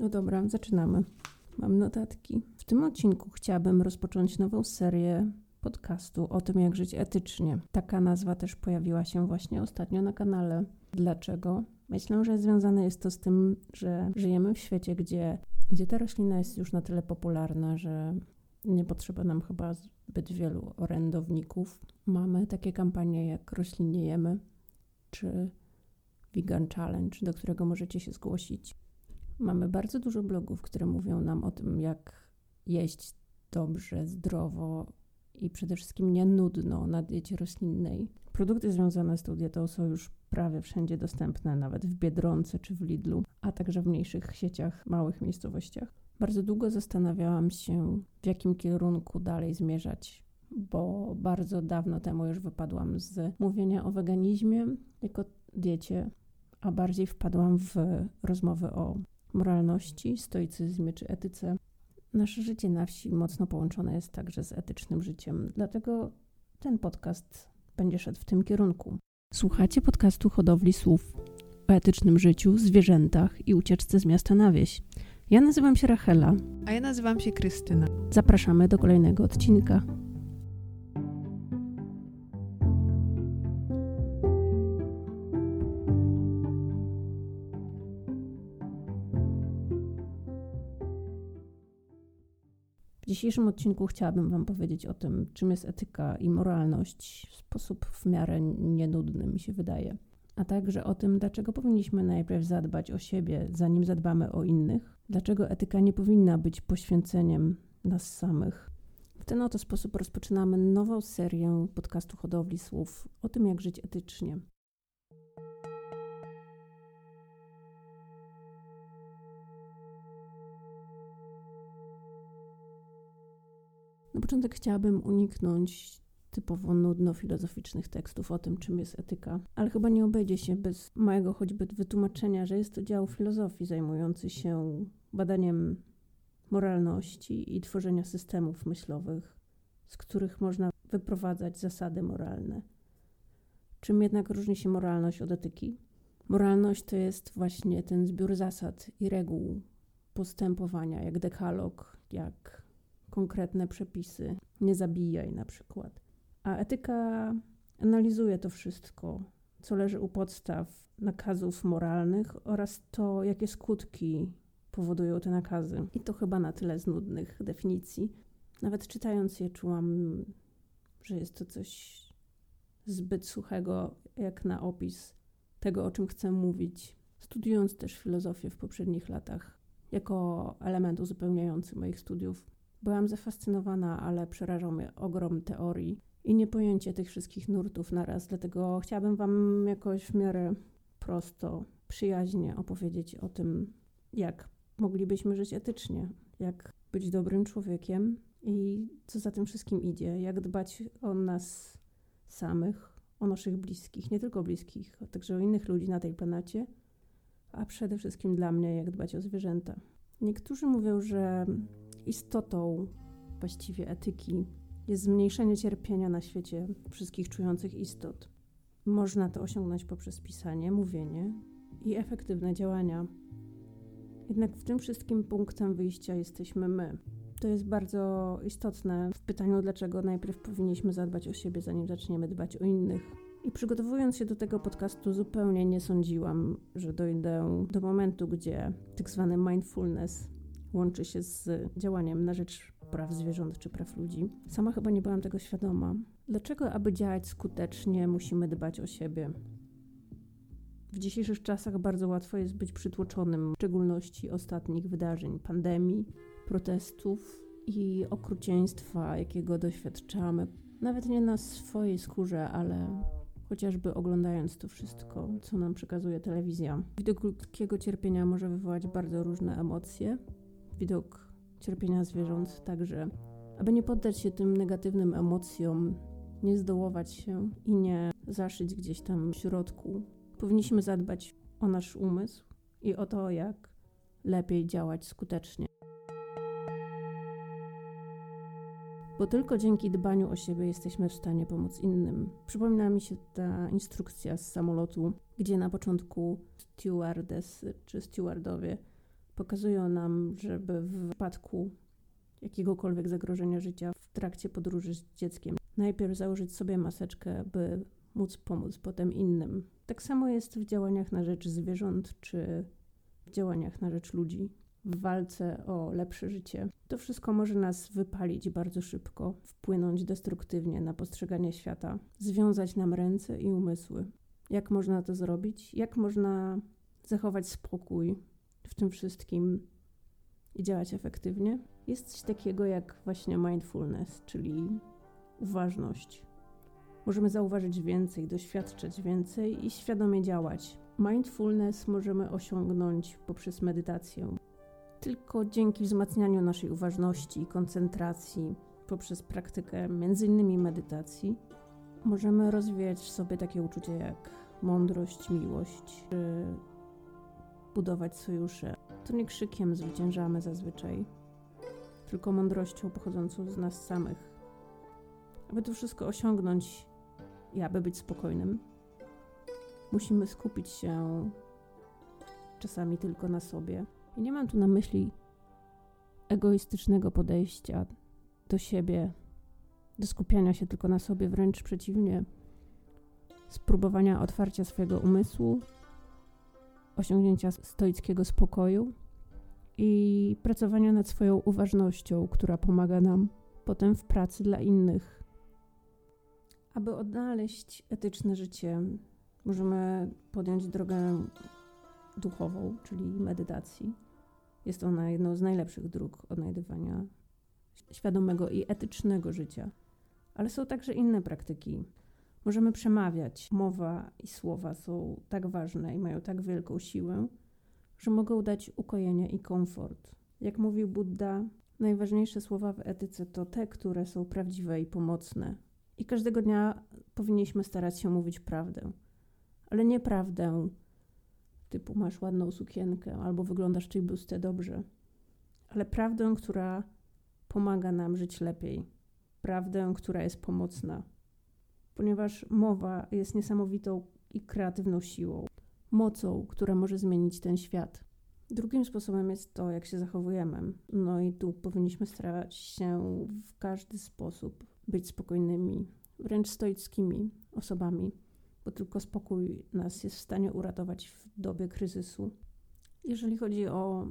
No dobra, zaczynamy. Mam notatki. W tym odcinku chciałabym rozpocząć nową serię podcastu o tym, jak żyć etycznie. Taka nazwa też pojawiła się właśnie ostatnio na kanale. Dlaczego? Myślę, że związane jest to z tym, że żyjemy w świecie, gdzie, gdzie ta roślina jest już na tyle popularna, że nie potrzeba nam chyba zbyt wielu orędowników. Mamy takie kampanie jak Rośliniejemy czy Vegan Challenge, do którego możecie się zgłosić. Mamy bardzo dużo blogów, które mówią nam o tym, jak jeść dobrze, zdrowo i przede wszystkim nie nudno na diecie roślinnej. Produkty związane z tą dietą są już prawie wszędzie dostępne, nawet w Biedronce czy w Lidlu, a także w mniejszych sieciach, małych miejscowościach. Bardzo długo zastanawiałam się, w jakim kierunku dalej zmierzać, bo bardzo dawno temu już wypadłam z mówienia o weganizmie jako diecie, a bardziej wpadłam w rozmowy o moralności, stoicyzmie czy etyce. Nasze życie na wsi mocno połączone jest także z etycznym życiem, dlatego ten podcast będzie szedł w tym kierunku. Słuchacie podcastu Hodowli Słów o etycznym życiu, zwierzętach i ucieczce z miasta na wieś. Ja nazywam się Rachela. A ja nazywam się Krystyna. Zapraszamy do kolejnego odcinka. Dzisiejszym odcinku chciałabym Wam powiedzieć o tym, czym jest etyka i moralność w sposób w miarę nienudny, mi się wydaje. A także o tym, dlaczego powinniśmy najpierw zadbać o siebie, zanim zadbamy o innych, dlaczego etyka nie powinna być poświęceniem nas samych. W ten oto sposób rozpoczynamy nową serię podcastu Hodowli Słów o tym, jak żyć etycznie. Na początek chciałabym uniknąć typowo nudno-filozoficznych tekstów o tym, czym jest etyka, ale chyba nie obejdzie się bez małego choćby wytłumaczenia, że jest to dział filozofii zajmujący się badaniem moralności i tworzenia systemów myślowych, z których można wyprowadzać zasady moralne. Czym jednak różni się moralność od etyki? Moralność to jest właśnie ten zbiór zasad i reguł postępowania, jak dekalog, jak konkretne przepisy. Nie zabijaj na przykład. A etyka analizuje to wszystko, co leży u podstaw nakazów moralnych oraz to, jakie skutki powodują te nakazy. I to chyba na tyle z nudnych definicji. Nawet czytając je, czułam, że jest to coś zbyt suchego, jak na opis tego, o czym chcę mówić. Studiując też filozofię w poprzednich latach, jako element uzupełniający moich studiów, byłam zafascynowana, ale przerażał mnie ogrom teorii i niepojęcie tych wszystkich nurtów naraz. Dlatego chciałabym Wam jakoś w miarę prosto, przyjaźnie opowiedzieć o tym, jak moglibyśmy żyć etycznie, jak być dobrym człowiekiem i co za tym wszystkim idzie, jak dbać o nas samych, o naszych bliskich, nie tylko bliskich, a także o innych ludzi na tej planecie, a przede wszystkim dla mnie, jak dbać o zwierzęta. Niektórzy mówią, że istotą właściwie etyki jest zmniejszenie cierpienia na świecie wszystkich czujących istot. Można to osiągnąć poprzez pisanie, mówienie i efektywne działania. Jednak w tym wszystkim punktem wyjścia jesteśmy my. To jest bardzo istotne w pytaniu, dlaczego najpierw powinniśmy zadbać o siebie, zanim zaczniemy dbać o innych. I przygotowując się do tego podcastu, zupełnie nie sądziłam, że dojdę do momentu, gdzie tak zwany mindfulness łączy się z działaniem na rzecz praw zwierząt czy praw ludzi. Sama chyba nie byłam tego świadoma. Dlaczego, aby działać skutecznie, musimy dbać o siebie? W dzisiejszych czasach bardzo łatwo jest być przytłoczonym, w szczególności ostatnich wydarzeń, pandemii, protestów i okrucieństwa, jakiego doświadczamy. Nawet nie na swojej skórze, ale chociażby oglądając to wszystko, co nam przekazuje telewizja. Widok ludzkiego cierpienia może wywołać bardzo różne emocje. Widok cierpienia zwierząt także. Aby nie poddać się tym negatywnym emocjom, nie zdołować się i nie zaszyć gdzieś tam w środku, powinniśmy zadbać o nasz umysł i o to, jak lepiej działać skutecznie. Bo tylko dzięki dbaniu o siebie jesteśmy w stanie pomóc innym. Przypomina mi się ta instrukcja z samolotu, gdzie na początku stewardess czy stewardowie Pokazują nam, żeby w wypadku jakiegokolwiek zagrożenia życia w trakcie podróży z dzieckiem najpierw założyć sobie maseczkę, by móc pomóc potem innym. Tak samo jest w działaniach na rzecz zwierząt czy w działaniach na rzecz ludzi w walce o lepsze życie. To wszystko może nas wypalić bardzo szybko, wpłynąć destruktywnie na postrzeganie świata, związać nam ręce i umysły. Jak można to zrobić? Jak można zachować spokój w tym wszystkim i działać efektywnie? Jest coś takiego jak właśnie mindfulness, czyli uważność. Możemy zauważyć więcej, doświadczać więcej i świadomie działać. Mindfulness możemy osiągnąć poprzez medytację. Tylko dzięki wzmacnianiu naszej uważności i koncentracji poprzez praktykę m.in. medytacji możemy rozwijać w sobie takie uczucia jak mądrość, miłość, czy budować sojusze. To nie krzykiem zwyciężamy zazwyczaj, tylko mądrością pochodzącą z nas samych. Aby to wszystko osiągnąć i aby być spokojnym, musimy skupić się czasami tylko na sobie. I nie mam tu na myśli egoistycznego podejścia do siebie, do skupiania się tylko na sobie, wręcz przeciwnie, spróbowania otwarcia swojego umysłu, osiągnięcia stoickiego spokoju i pracowania nad swoją uważnością, która pomaga nam potem w pracy dla innych. Aby odnaleźć etyczne życie, możemy podjąć drogę duchową, czyli medytacji. Jest ona jedną z najlepszych dróg odnajdywania świadomego i etycznego życia. Ale są także inne praktyki. Możemy przemawiać. Mowa i słowa są tak ważne i mają tak wielką siłę, że mogą dać ukojenie i komfort. Jak mówił Buddha, najważniejsze słowa w etyce to te, które są prawdziwe i pomocne. I każdego dnia powinniśmy starać się mówić prawdę. Ale nie prawdę typu masz ładną sukienkę albo wyglądasz czyli bustę dobrze, ale prawdę, która pomaga nam żyć lepiej, prawdę, która jest pomocna, ponieważ mowa jest niesamowitą i kreatywną siłą, mocą, która może zmienić ten świat. Drugim sposobem jest to, jak się zachowujemy. No i tu powinniśmy starać się w każdy sposób być spokojnymi, wręcz stoickimi osobami bo tylko spokój nas jest w stanie uratować w dobie kryzysu. Jeżeli chodzi o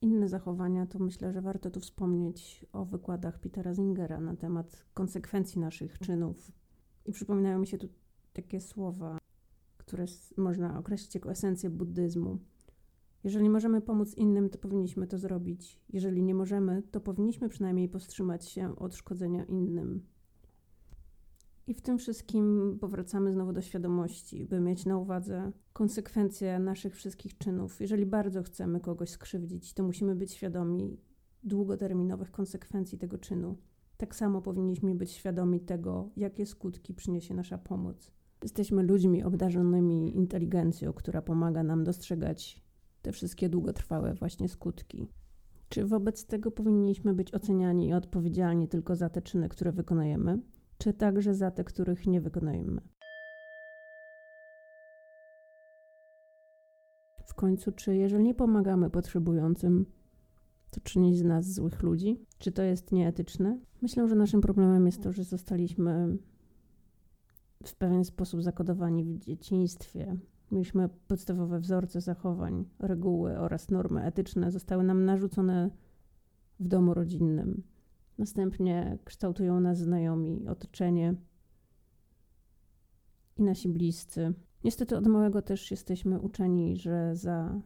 inne zachowania, to myślę, że warto tu wspomnieć o wykładach Petera Zingera na temat konsekwencji naszych czynów. I przypominają mi się tu takie słowa, które można określić jako esencję buddyzmu. Jeżeli możemy pomóc innym, to powinniśmy to zrobić. Jeżeli nie możemy, to powinniśmy przynajmniej powstrzymać się od szkodzenia innym. I w tym wszystkim powracamy znowu do świadomości, by mieć na uwadze konsekwencje naszych wszystkich czynów. Jeżeli bardzo chcemy kogoś skrzywdzić, to musimy być świadomi długoterminowych konsekwencji tego czynu. Tak samo powinniśmy być świadomi tego, jakie skutki przyniesie nasza pomoc. Jesteśmy ludźmi obdarzonymi inteligencją, która pomaga nam dostrzegać te wszystkie długotrwałe właśnie skutki. Czy wobec tego powinniśmy być oceniani i odpowiedzialni tylko za te czyny, które wykonujemy? czy także za te, których nie wykonujemy. W końcu, czy jeżeli nie pomagamy potrzebującym, to czyni z nas złych ludzi? Czy to jest nieetyczne? Myślę, że naszym problemem jest to, że zostaliśmy w pewien sposób zakodowani w dzieciństwie. Mieliśmy podstawowe wzorce zachowań, reguły oraz normy etyczne zostały nam narzucone w domu rodzinnym. Następnie kształtują nas znajomi, otoczenie i nasi bliscy. Niestety od małego też jesteśmy uczeni, że za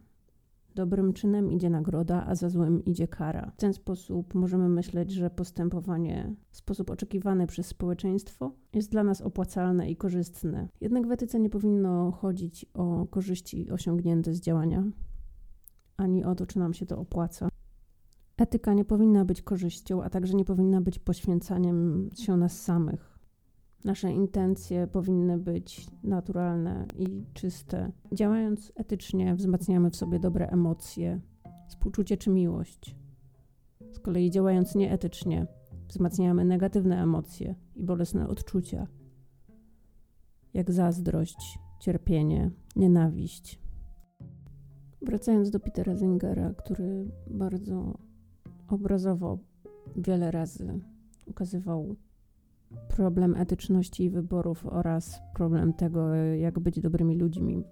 dobrym czynem idzie nagroda, a za złym idzie kara. W ten sposób możemy myśleć, że postępowanie w sposób oczekiwany przez społeczeństwo jest dla nas opłacalne i korzystne. Jednak w etyce nie powinno chodzić o korzyści osiągnięte z działania, ani o to, czy nam się to opłaca. Etyka nie powinna być korzyścią, a także nie powinna być poświęcaniem się nas samych. Nasze intencje powinny być naturalne i czyste. Działając etycznie, wzmacniamy w sobie dobre emocje, współczucie czy miłość. Z kolei działając nieetycznie, wzmacniamy negatywne emocje i bolesne odczucia, jak zazdrość, cierpienie, nienawiść. Wracając do Petera Zingera, który bardzo obrazowo wiele razy ukazywał problem etyczności wyborów oraz problem tego, jak być dobrymi ludźmi.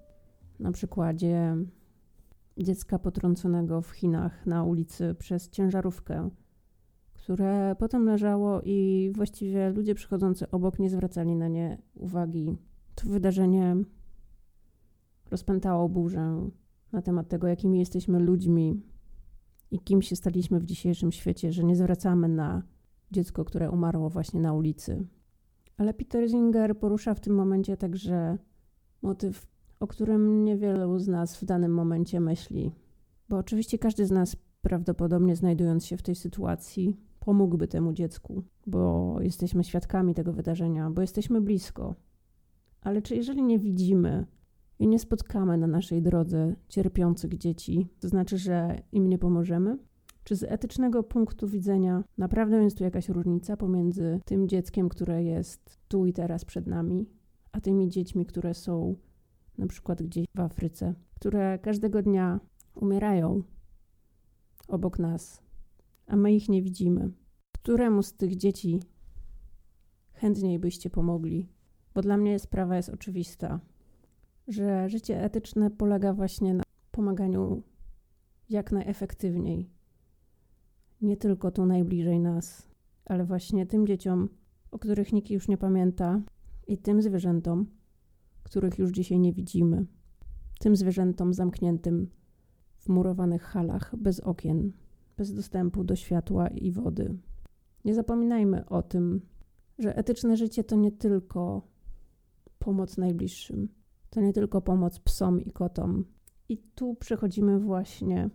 Na przykładzie dziecka potrąconego w Chinach na ulicy przez ciężarówkę, które potem leżało i właściwie ludzie przychodzący obok nie zwracali na nie uwagi. To wydarzenie rozpętało burzę na temat tego, jakimi jesteśmy ludźmi i kim się staliśmy w dzisiejszym świecie, że nie zwracamy na dziecko, które umarło właśnie na ulicy. Ale Peter Zinger porusza w tym momencie także motyw, o którym niewielu z nas w danym momencie myśli. Bo oczywiście każdy z nas, prawdopodobnie znajdując się w tej sytuacji, pomógłby temu dziecku, bo jesteśmy świadkami tego wydarzenia, bo jesteśmy blisko. Ale czy jeżeli nie widzimy i nie spotkamy na naszej drodze cierpiących dzieci, to znaczy, że im nie pomożemy? Czy z etycznego punktu widzenia naprawdę jest tu jakaś różnica pomiędzy tym dzieckiem, które jest tu i teraz przed nami, a tymi dziećmi, które są na przykład gdzieś w Afryce, które każdego dnia umierają obok nas, a my ich nie widzimy? Któremu z tych dzieci chętniej byście pomogli? Bo dla mnie sprawa jest oczywista, że życie etyczne polega właśnie na pomaganiu jak najefektywniej nie tylko tu najbliżej nas, ale właśnie tym dzieciom, o których nikt już nie pamięta, i tym zwierzętom, których już dzisiaj nie widzimy, tym zwierzętom zamkniętym w murowanych halach, bez okien, bez dostępu do światła i wody. Nie zapominajmy o tym, że etyczne życie to nie tylko pomoc najbliższym, to nie tylko pomoc psom i kotom. I tu przechodzimy właśnie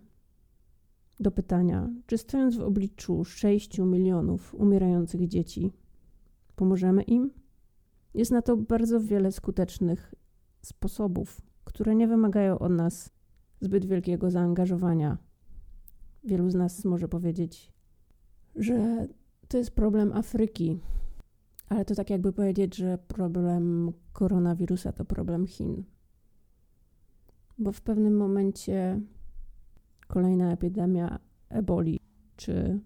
do pytania, czy stojąc w obliczu 6 milionów umierających dzieci, pomożemy im? Jest na to bardzo wiele skutecznych sposobów, które nie wymagają od nas zbyt wielkiego zaangażowania. Wielu z nas może powiedzieć, że to jest problem Afryki, ale to tak jakby powiedzieć, że problem koronawirusa to problem Chin. Bo w pewnym momencie kolejna epidemia eboli czy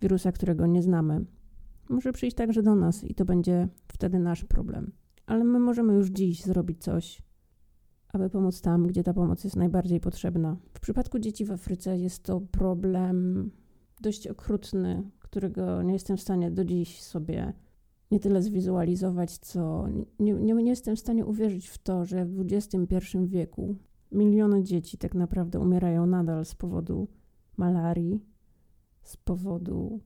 wirusa, którego nie znamy, może przyjść także do nas i to będzie wtedy nasz problem. Ale my możemy już dziś zrobić coś, aby pomóc tam, gdzie ta pomoc jest najbardziej potrzebna. W przypadku dzieci w Afryce jest to problem dość okrutny, którego nie jestem w stanie do dziś sobie nie tyle zwizualizować, co nie, nie, nie jestem w stanie uwierzyć w to, że w XXI wieku Miliony dzieci tak naprawdę umierają nadal z powodu malarii, z powodu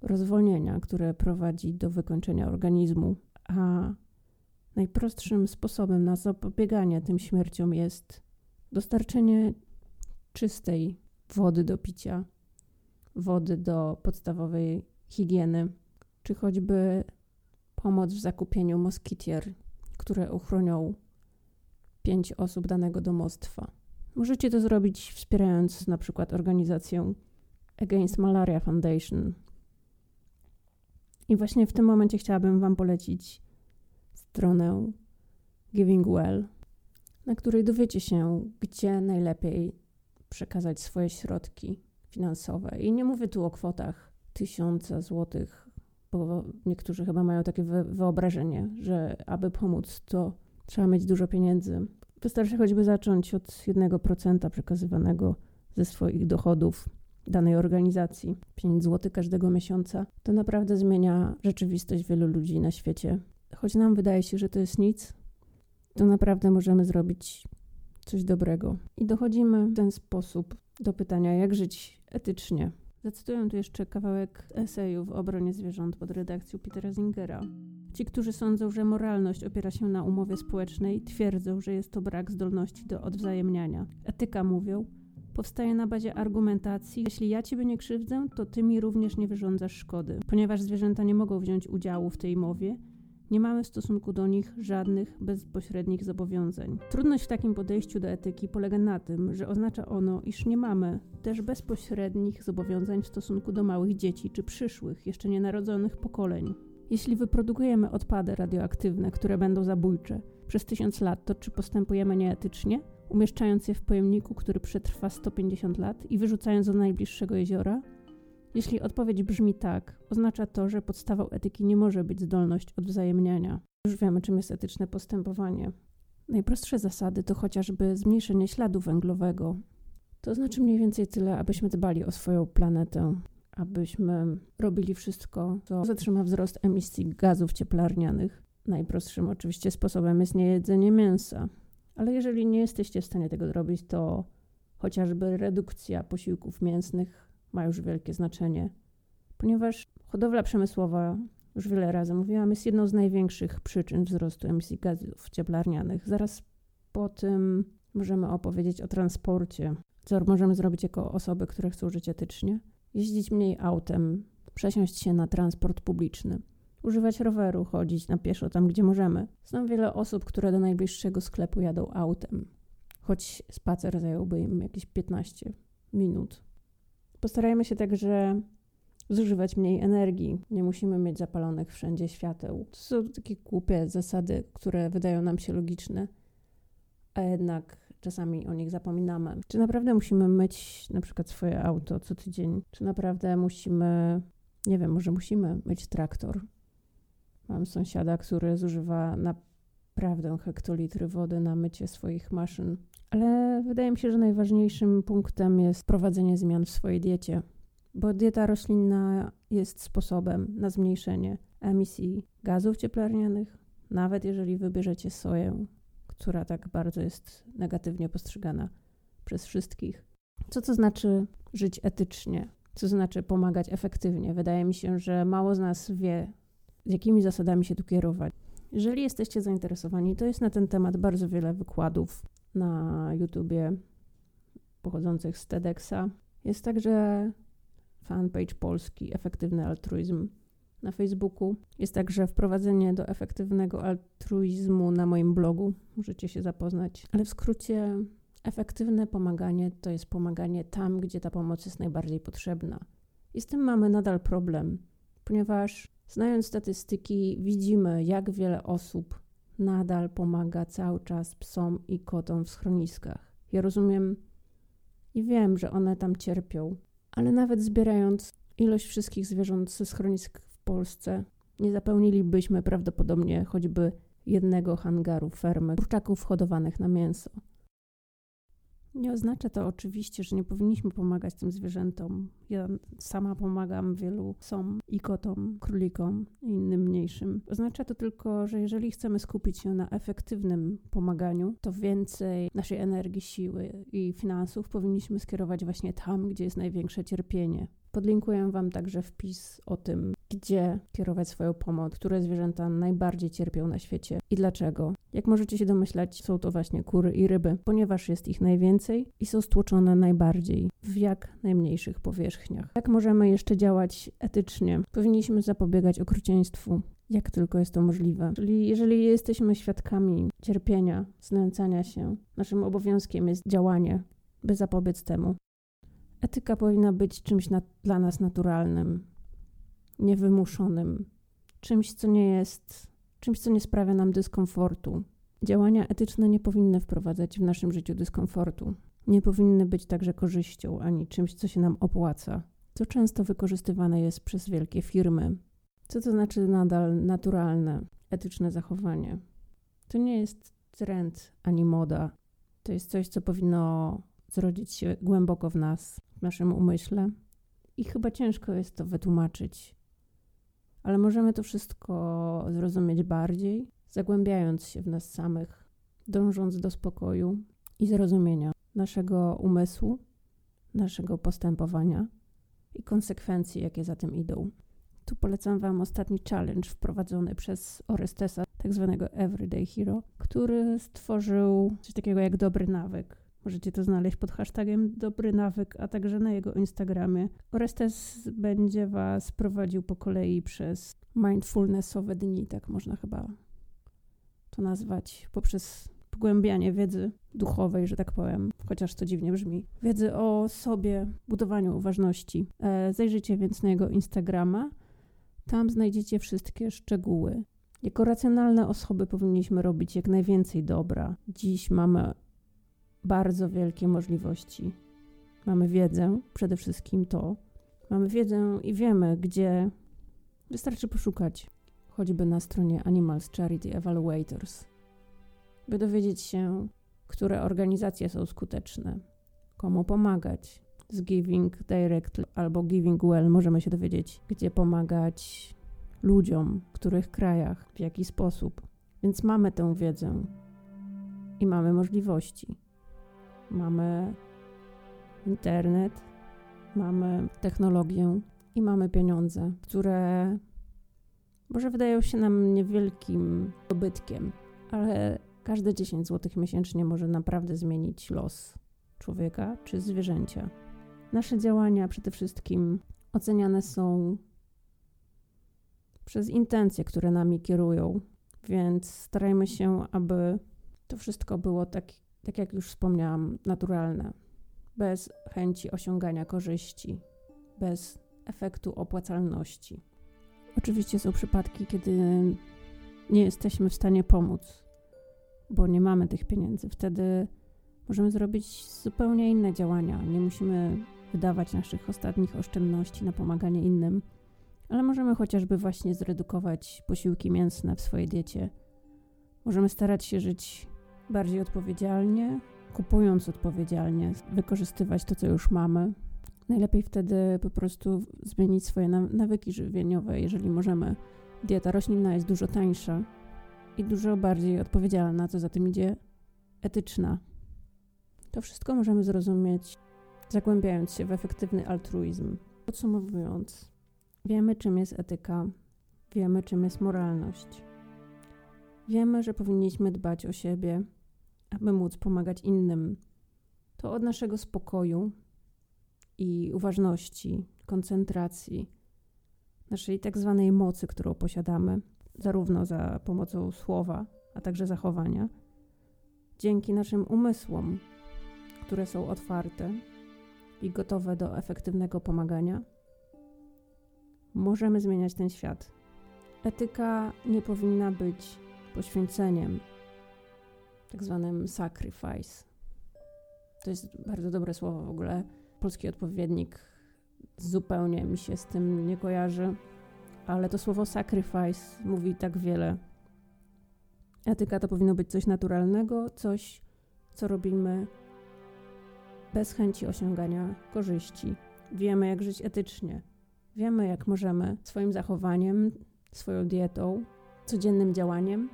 rozwolnienia, które prowadzi do wykończenia organizmu, a najprostszym sposobem na zapobieganie tym śmierciom jest dostarczenie czystej wody do picia, wody do podstawowej higieny, czy choćby pomoc w zakupieniu moskitier, które uchronią pięć osób danego domostwa. Możecie to zrobić wspierając na przykład organizację Against Malaria Foundation. I właśnie w tym momencie chciałabym Wam polecić stronę Giving Well, na której dowiecie się, gdzie najlepiej przekazać swoje środki finansowe. I nie mówię tu o kwotach tysiąca złotych, bo niektórzy chyba mają takie wyobrażenie, że aby pomóc, to trzeba mieć dużo pieniędzy. Wystarczy choćby zacząć od 1% przekazywanego ze swoich dochodów danej organizacji. 5 zł każdego miesiąca. To naprawdę zmienia rzeczywistość wielu ludzi na świecie. Choć nam wydaje się, że to jest nic, to naprawdę możemy zrobić coś dobrego. I dochodzimy w ten sposób do pytania, jak żyć etycznie. Zacytuję tu jeszcze kawałek eseju w obronie zwierząt pod redakcją Petera Zingera. Ci, którzy sądzą, że moralność opiera się na umowie społecznej, twierdzą, że jest to brak zdolności do odwzajemniania. Etyka, mówią, powstaje na bazie argumentacji: jeśli ja ciebie nie krzywdzę, to ty mi również nie wyrządzasz szkody. Ponieważ zwierzęta nie mogą wziąć udziału w tej mowie, nie mamy w stosunku do nich żadnych bezpośrednich zobowiązań. Trudność w takim podejściu do etyki polega na tym, że oznacza ono, iż nie mamy też bezpośrednich zobowiązań w stosunku do małych dzieci czy przyszłych, jeszcze nienarodzonych pokoleń. Jeśli wyprodukujemy odpady radioaktywne, które będą zabójcze przez tysiąc lat, to czy postępujemy nieetycznie? umieszczając je w pojemniku, który przetrwa 150 lat i wyrzucając do najbliższego jeziora? Jeśli odpowiedź brzmi tak, oznacza to, że podstawą etyki nie może być zdolność odwzajemniania. Już wiemy, czym jest etyczne postępowanie. Najprostsze zasady to chociażby zmniejszenie śladu węglowego. To znaczy mniej więcej tyle, abyśmy dbali o swoją planetę, abyśmy robili wszystko, co zatrzyma wzrost emisji gazów cieplarnianych. Najprostszym oczywiście sposobem jest niejedzenie mięsa, ale jeżeli nie jesteście w stanie tego zrobić, to chociażby redukcja posiłków mięsnych ma już wielkie znaczenie, ponieważ hodowla przemysłowa, już wiele razy mówiłam, jest jedną z największych przyczyn wzrostu emisji gazów cieplarnianych. Zaraz po tym możemy opowiedzieć o transporcie, co możemy zrobić jako osoby, które chcą żyć etycznie. Jeździć mniej autem, przesiąść się na transport publiczny, używać roweru, chodzić na pieszo tam, gdzie możemy. Znam wiele osób, które do najbliższego sklepu jadą autem, choć spacer zająłby im jakieś 15 minut. Postarajmy się także zużywać mniej energii. Nie musimy mieć zapalonych wszędzie świateł. To są takie głupie zasady, które wydają nam się logiczne, a jednak czasami o nich zapominamy. Czy naprawdę musimy myć na przykład swoje auto co tydzień? Czy naprawdę musimy, nie wiem, może musimy myć traktor? Mam sąsiada, który zużywa naprawdę hektolitry wody na mycie swoich maszyn. Ale wydaje mi się, że najważniejszym punktem jest prowadzenie zmian w swojej diecie, bo dieta roślinna jest sposobem na zmniejszenie emisji gazów cieplarnianych, nawet jeżeli wybierzecie soję, która tak bardzo jest negatywnie postrzegana przez wszystkich. Co to znaczy żyć etycznie? Co znaczy pomagać efektywnie? Wydaje mi się, że mało z nas wie, z jakimi zasadami się tu kierować. Jeżeli jesteście zainteresowani, to jest na ten temat bardzo wiele wykładów na YouTubie pochodzących z TEDxa. Jest także fanpage polski Efektywny Altruizm na Facebooku. Jest także wprowadzenie do efektywnego altruizmu na moim blogu. Możecie się zapoznać. Ale w skrócie, efektywne pomaganie to jest pomaganie tam, gdzie ta pomoc jest najbardziej potrzebna. I z tym mamy nadal problem, ponieważ znając statystyki, widzimy, jak wiele osób nadal pomaga cały czas psom i kotom w schroniskach. Ja rozumiem i wiem, że one tam cierpią, ale nawet zbierając ilość wszystkich zwierząt ze schronisk w Polsce, nie zapełnilibyśmy prawdopodobnie choćby jednego hangaru fermy kurczaków hodowanych na mięso. Nie oznacza to oczywiście, że nie powinniśmy pomagać tym zwierzętom. Ja sama pomagam wielu psom i kotom, królikom i innym mniejszym. Oznacza to tylko, że jeżeli chcemy skupić się na efektywnym pomaganiu, to więcej naszej energii, siły i finansów powinniśmy skierować właśnie tam, gdzie jest największe cierpienie. Podlinkuję Wam także wpis o tym, gdzie kierować swoją pomoc, które zwierzęta najbardziej cierpią na świecie i dlaczego. Jak możecie się domyślać, są to właśnie kury i ryby, ponieważ jest ich najwięcej i są stłoczone najbardziej w jak najmniejszych powierzchniach. Jak możemy jeszcze działać etycznie? Powinniśmy zapobiegać okrucieństwu, jak tylko jest to możliwe. Czyli jeżeli jesteśmy świadkami cierpienia, znęcania się, naszym obowiązkiem jest działanie, by zapobiec temu. Etyka powinna być czymś na, dla nas naturalnym, niewymuszonym, czymś, co nie jest, czymś, co nie sprawia nam dyskomfortu. Działania etyczne nie powinny wprowadzać w naszym życiu dyskomfortu. Nie powinny być także korzyścią ani czymś, co się nam opłaca, co często wykorzystywane jest przez wielkie firmy. Co to znaczy nadal naturalne, etyczne zachowanie? To nie jest trend ani moda. To jest coś, co powinno zrodzić się głęboko w nas, w naszym umyśle. I chyba ciężko jest to wytłumaczyć, ale możemy to wszystko zrozumieć bardziej, zagłębiając się w nas samych, dążąc do spokoju i zrozumienia naszego umysłu, naszego postępowania i konsekwencji, jakie za tym idą. Tu polecam Wam ostatni challenge wprowadzony przez Orestesa, tak zwanego Everyday Hero, który stworzył coś takiego jak dobry nawyk Możecie to znaleźć pod hashtagiem Dobry Nawyk, a także na jego Instagramie. Orestes będzie Was prowadził po kolei przez mindfulnessowe dni, tak można chyba to nazwać, poprzez pogłębianie wiedzy duchowej, że tak powiem, chociaż to dziwnie brzmi. Wiedzy o sobie, budowaniu uważności. E, zajrzyjcie więc na jego Instagrama. Tam znajdziecie wszystkie szczegóły. Jako racjonalne osoby powinniśmy robić jak najwięcej dobra. Dziś mamy bardzo wielkie możliwości. Mamy wiedzę, przede wszystkim to. Mamy wiedzę i wiemy, gdzie wystarczy poszukać, choćby na stronie Animals Charity Evaluators, by dowiedzieć się, które organizacje są skuteczne, komu pomagać. Z Giving Direct albo Giving Well możemy się dowiedzieć, gdzie pomagać ludziom, w których krajach, w jaki sposób. Więc mamy tę wiedzę i mamy możliwości. Mamy internet, mamy technologię i mamy pieniądze, które może wydają się nam niewielkim dobytkiem, ale każde 10 zł miesięcznie może naprawdę zmienić los człowieka czy zwierzęcia. Nasze działania przede wszystkim oceniane są przez intencje, które nami kierują, więc starajmy się, aby to wszystko było tak, tak jak już wspomniałam, naturalne, bez chęci osiągania korzyści, bez efektu opłacalności. Oczywiście są przypadki, kiedy nie jesteśmy w stanie pomóc, bo nie mamy tych pieniędzy. Wtedy możemy zrobić zupełnie inne działania. Nie musimy wydawać naszych ostatnich oszczędności na pomaganie innym, ale możemy chociażby właśnie zredukować posiłki mięsne w swojej diecie. Możemy starać się żyć bardziej odpowiedzialnie, kupując odpowiedzialnie, wykorzystywać to, co już mamy. Najlepiej wtedy po prostu zmienić swoje nawyki żywieniowe, jeżeli możemy. Dieta roślinna jest dużo tańsza i dużo bardziej odpowiedzialna, co za tym idzie etyczna. To wszystko możemy zrozumieć, zagłębiając się w efektywny altruizm. Podsumowując, wiemy, czym jest etyka, wiemy, czym jest moralność. Wiemy, że powinniśmy dbać o siebie, aby móc pomagać innym. To od naszego spokoju i uważności, koncentracji, naszej tak zwanej mocy, którą posiadamy, zarówno za pomocą słowa, a także zachowania, dzięki naszym umysłom, które są otwarte i gotowe do efektywnego pomagania, możemy zmieniać ten świat. Etyka nie powinna być poświęceniem, tak zwanym sacrifice. To jest bardzo dobre słowo w ogóle. Polski odpowiednik zupełnie mi się z tym nie kojarzy, ale to słowo sacrifice mówi tak wiele. Etyka to powinno być coś naturalnego, coś, co robimy bez chęci osiągania korzyści. Wiemy, jak żyć etycznie. Wiemy, jak możemy swoim zachowaniem, swoją dietą, codziennym działaniem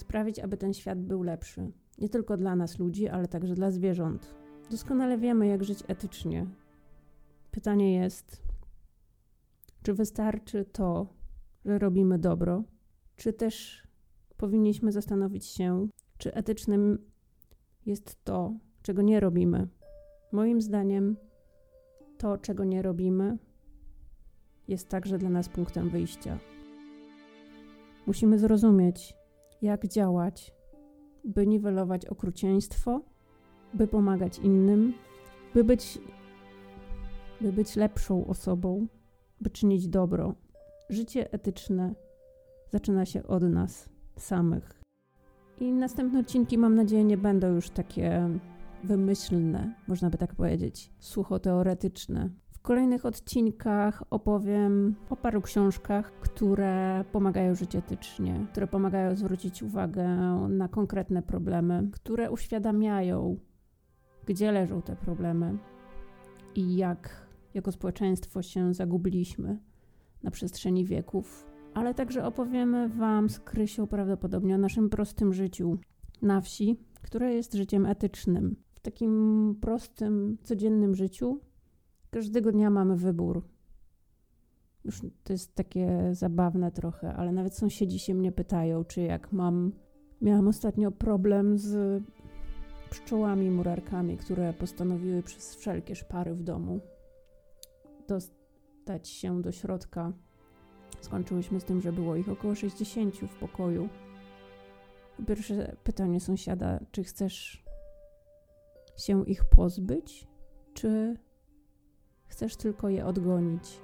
sprawić, aby ten świat był lepszy. Nie tylko dla nas ludzi, ale także dla zwierząt. Doskonale wiemy, jak żyć etycznie. Pytanie jest, czy wystarczy to, że robimy dobro, czy też powinniśmy zastanowić się, czy etycznym jest to, czego nie robimy. Moim zdaniem, to, czego nie robimy, jest także dla nas punktem wyjścia. Musimy zrozumieć, jak działać, by niwelować okrucieństwo, by pomagać innym, by być, by być lepszą osobą, by czynić dobro. Życie etyczne zaczyna się od nas samych. I następne odcinki, mam nadzieję, nie będą już takie wymyślne, można by tak powiedzieć, suchoteoretyczne kolejnych odcinkach opowiem o paru książkach, które pomagają żyć etycznie, które pomagają zwrócić uwagę na konkretne problemy, które uświadamiają, gdzie leżą te problemy i jak jako społeczeństwo się zagubiliśmy na przestrzeni wieków. Ale także opowiemy Wam z Krysią prawdopodobnie o naszym prostym życiu na wsi, które jest życiem etycznym. W takim prostym, codziennym życiu Każdego dnia mamy wybór. Już to jest takie zabawne trochę, ale nawet sąsiedzi się mnie pytają, czy jak mam. Miałam ostatnio problem z pszczołami murarkami, które postanowiły przez wszelkie szpary w domu dostać się do środka. Skończyłyśmy z tym, że było ich około 60 w pokoju. Pierwsze pytanie sąsiada, czy chcesz się ich pozbyć, czy chcesz tylko je odgonić.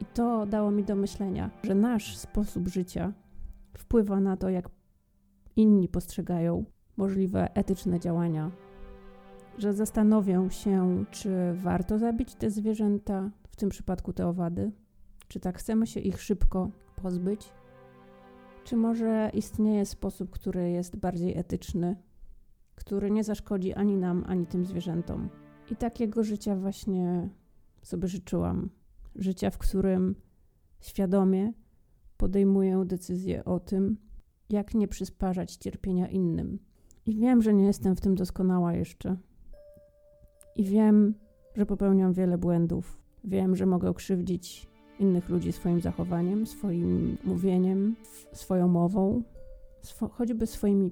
I to dało mi do myślenia, że nasz sposób życia wpływa na to, jak inni postrzegają możliwe etyczne działania że zastanowią się, czy warto zabić te zwierzęta, w tym przypadku te owady, czy tak chcemy się ich szybko pozbyć, czy może istnieje sposób, który jest bardziej etyczny, który nie zaszkodzi ani nam, ani tym zwierzętom. I takiego życia właśnie sobie życzyłam. Życia, w którym świadomie podejmuję decyzję o tym, jak nie przysparzać cierpienia innym. I wiem, że nie jestem w tym doskonała jeszcze. I wiem, że popełniam wiele błędów. Wiem, że mogę krzywdzić innych ludzi swoim zachowaniem, swoim mówieniem, swoją mową, choćby swoimi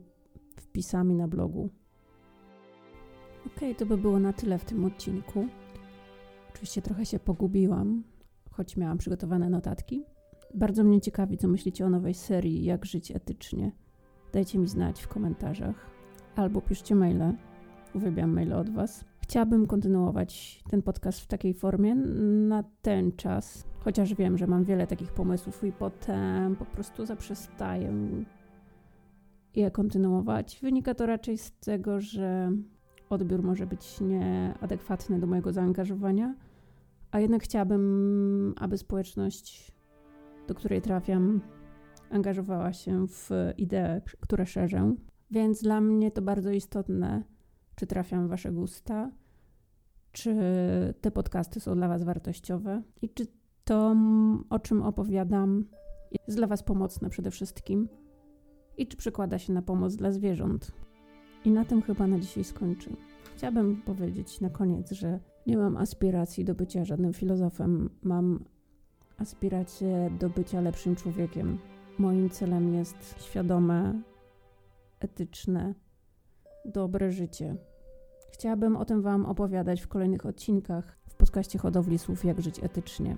wpisami na blogu. Ok, to by było na tyle w tym odcinku. Oczywiście trochę się pogubiłam, choć miałam przygotowane notatki. Bardzo mnie ciekawi, co myślicie o nowej serii Jak żyć etycznie. Dajcie mi znać w komentarzach albo piszcie maile. Uwielbiam maile od Was. Chciałabym kontynuować ten podcast w takiej formie na ten czas, chociaż wiem, że mam wiele takich pomysłów i potem po prostu zaprzestaję je kontynuować. Wynika to raczej z tego, że odbiór może być nieadekwatny do mojego zaangażowania, a jednak chciałabym, aby społeczność, do której trafiam, angażowała się w idee, które szerzę. Więc dla mnie to bardzo istotne, czy trafiam w Wasze gusta, czy te podcasty są dla Was wartościowe i czy to, o czym opowiadam, jest dla Was pomocne przede wszystkim i czy przekłada się na pomoc dla zwierząt. I na tym chyba na dzisiaj skończę. Chciałabym powiedzieć na koniec, że nie mam aspiracji do bycia żadnym filozofem. Mam aspirację do bycia lepszym człowiekiem. Moim celem jest świadome, etyczne, dobre życie. Chciałabym o tym Wam opowiadać w kolejnych odcinkach w podcaście Hodowli Słów Jak Żyć Etycznie.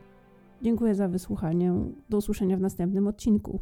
Dziękuję za wysłuchanie. Do usłyszenia w następnym odcinku.